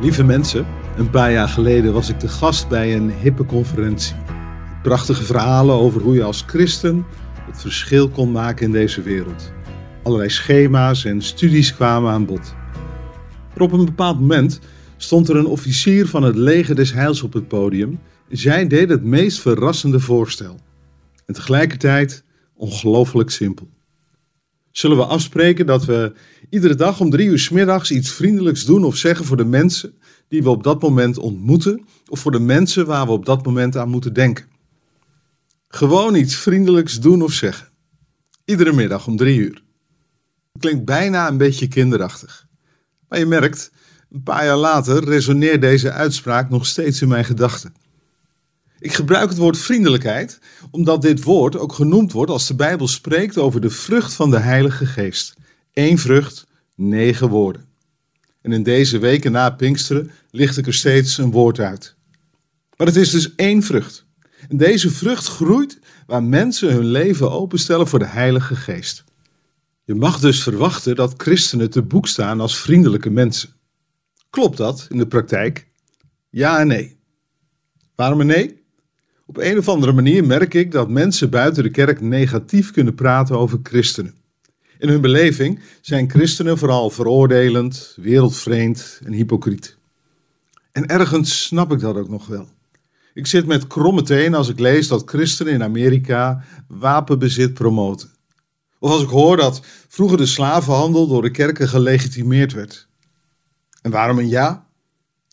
Lieve mensen, een paar jaar geleden was ik de gast bij een hippe conferentie. Prachtige verhalen over hoe je als christen het verschil kon maken in deze wereld. Allerlei schema's en studies kwamen aan bod. Maar op een bepaald moment stond er een officier van het leger des heils op het podium. Zij deed het meest verrassende voorstel. En tegelijkertijd ongelooflijk simpel. Zullen we afspreken dat we iedere dag om drie uur s middags iets vriendelijks doen of zeggen voor de mensen die we op dat moment ontmoeten of voor de mensen waar we op dat moment aan moeten denken? Gewoon iets vriendelijks doen of zeggen. Iedere middag om drie uur. Klinkt bijna een beetje kinderachtig. Maar je merkt, een paar jaar later resoneert deze uitspraak nog steeds in mijn gedachten. Ik gebruik het woord vriendelijkheid omdat dit woord ook genoemd wordt als de Bijbel spreekt over de vrucht van de Heilige Geest. Eén vrucht, negen woorden. En in deze weken na Pinksteren licht ik er steeds een woord uit. Maar het is dus één vrucht. En deze vrucht groeit waar mensen hun leven openstellen voor de Heilige Geest. Je mag dus verwachten dat christenen te boek staan als vriendelijke mensen. Klopt dat in de praktijk? Ja en nee. Waarom een nee? Op een of andere manier merk ik dat mensen buiten de kerk negatief kunnen praten over christenen. In hun beleving zijn christenen vooral veroordelend, wereldvreemd en hypocriet. En ergens snap ik dat ook nog wel. Ik zit met kromme tenen als ik lees dat christenen in Amerika wapenbezit promoten. Of als ik hoor dat vroeger de slavenhandel door de kerken gelegitimeerd werd. En waarom een ja?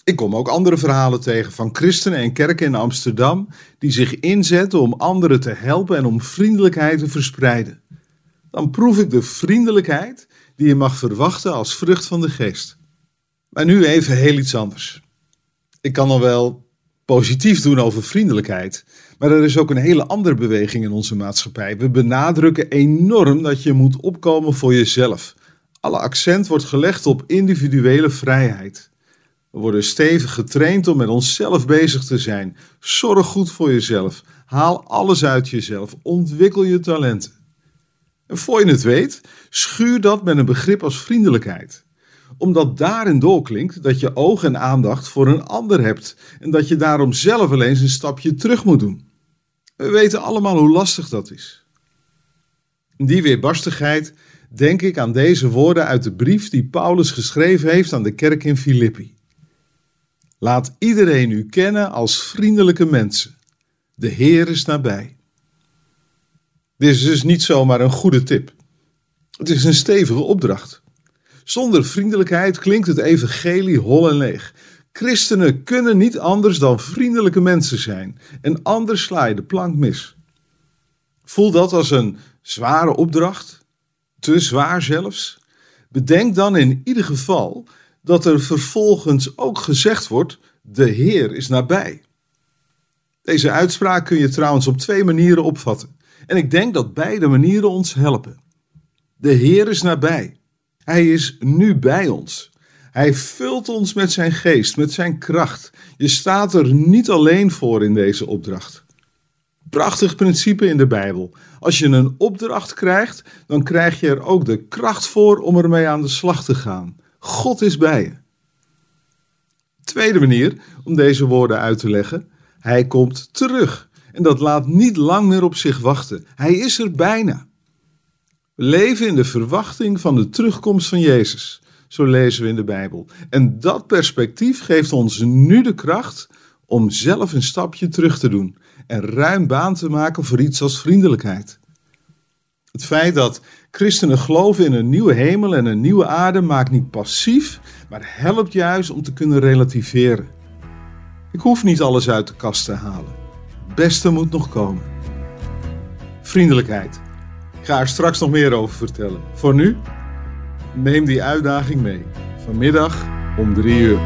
Ik kom ook andere verhalen tegen van christenen en kerken in Amsterdam die zich inzetten om anderen te helpen en om vriendelijkheid te verspreiden. Dan proef ik de vriendelijkheid die je mag verwachten als vrucht van de geest. Maar nu even heel iets anders. Ik kan al wel positief doen over vriendelijkheid, maar er is ook een hele andere beweging in onze maatschappij. We benadrukken enorm dat je moet opkomen voor jezelf. Alle accent wordt gelegd op individuele vrijheid. We worden stevig getraind om met onszelf bezig te zijn. Zorg goed voor jezelf. Haal alles uit jezelf. Ontwikkel je talenten. En voor je het weet, schuur dat met een begrip als vriendelijkheid. Omdat daarin doorklinkt dat je oog en aandacht voor een ander hebt en dat je daarom zelf wel eens een stapje terug moet doen. We weten allemaal hoe lastig dat is. In die weerbarstigheid denk ik aan deze woorden uit de brief die Paulus geschreven heeft aan de kerk in Filippi. Laat iedereen u kennen als vriendelijke mensen. De Heer is nabij. Dit is dus niet zomaar een goede tip. Het is een stevige opdracht. Zonder vriendelijkheid klinkt het evangelie hol en leeg. Christenen kunnen niet anders dan vriendelijke mensen zijn en anders sla je de plank mis. Voel dat als een zware opdracht, te zwaar zelfs? Bedenk dan in ieder geval dat er vervolgens ook gezegd wordt: de Heer is nabij. Deze uitspraak kun je trouwens op twee manieren opvatten. En ik denk dat beide manieren ons helpen. De Heer is nabij. Hij is nu bij ons. Hij vult ons met zijn geest, met zijn kracht. Je staat er niet alleen voor in deze opdracht. Prachtig principe in de Bijbel. Als je een opdracht krijgt, dan krijg je er ook de kracht voor om ermee aan de slag te gaan. God is bij je. Tweede manier om deze woorden uit te leggen. Hij komt terug. En dat laat niet lang meer op zich wachten. Hij is er bijna. We leven in de verwachting van de terugkomst van Jezus. Zo lezen we in de Bijbel. En dat perspectief geeft ons nu de kracht om zelf een stapje terug te doen en ruim baan te maken voor iets als vriendelijkheid. Het feit dat christenen geloven in een nieuwe hemel en een nieuwe aarde maakt niet passief, maar helpt juist om te kunnen relativeren. Ik hoef niet alles uit de kast te halen. Beste moet nog komen. Vriendelijkheid. Ik ga er straks nog meer over vertellen. Voor nu, neem die uitdaging mee. Vanmiddag om drie uur.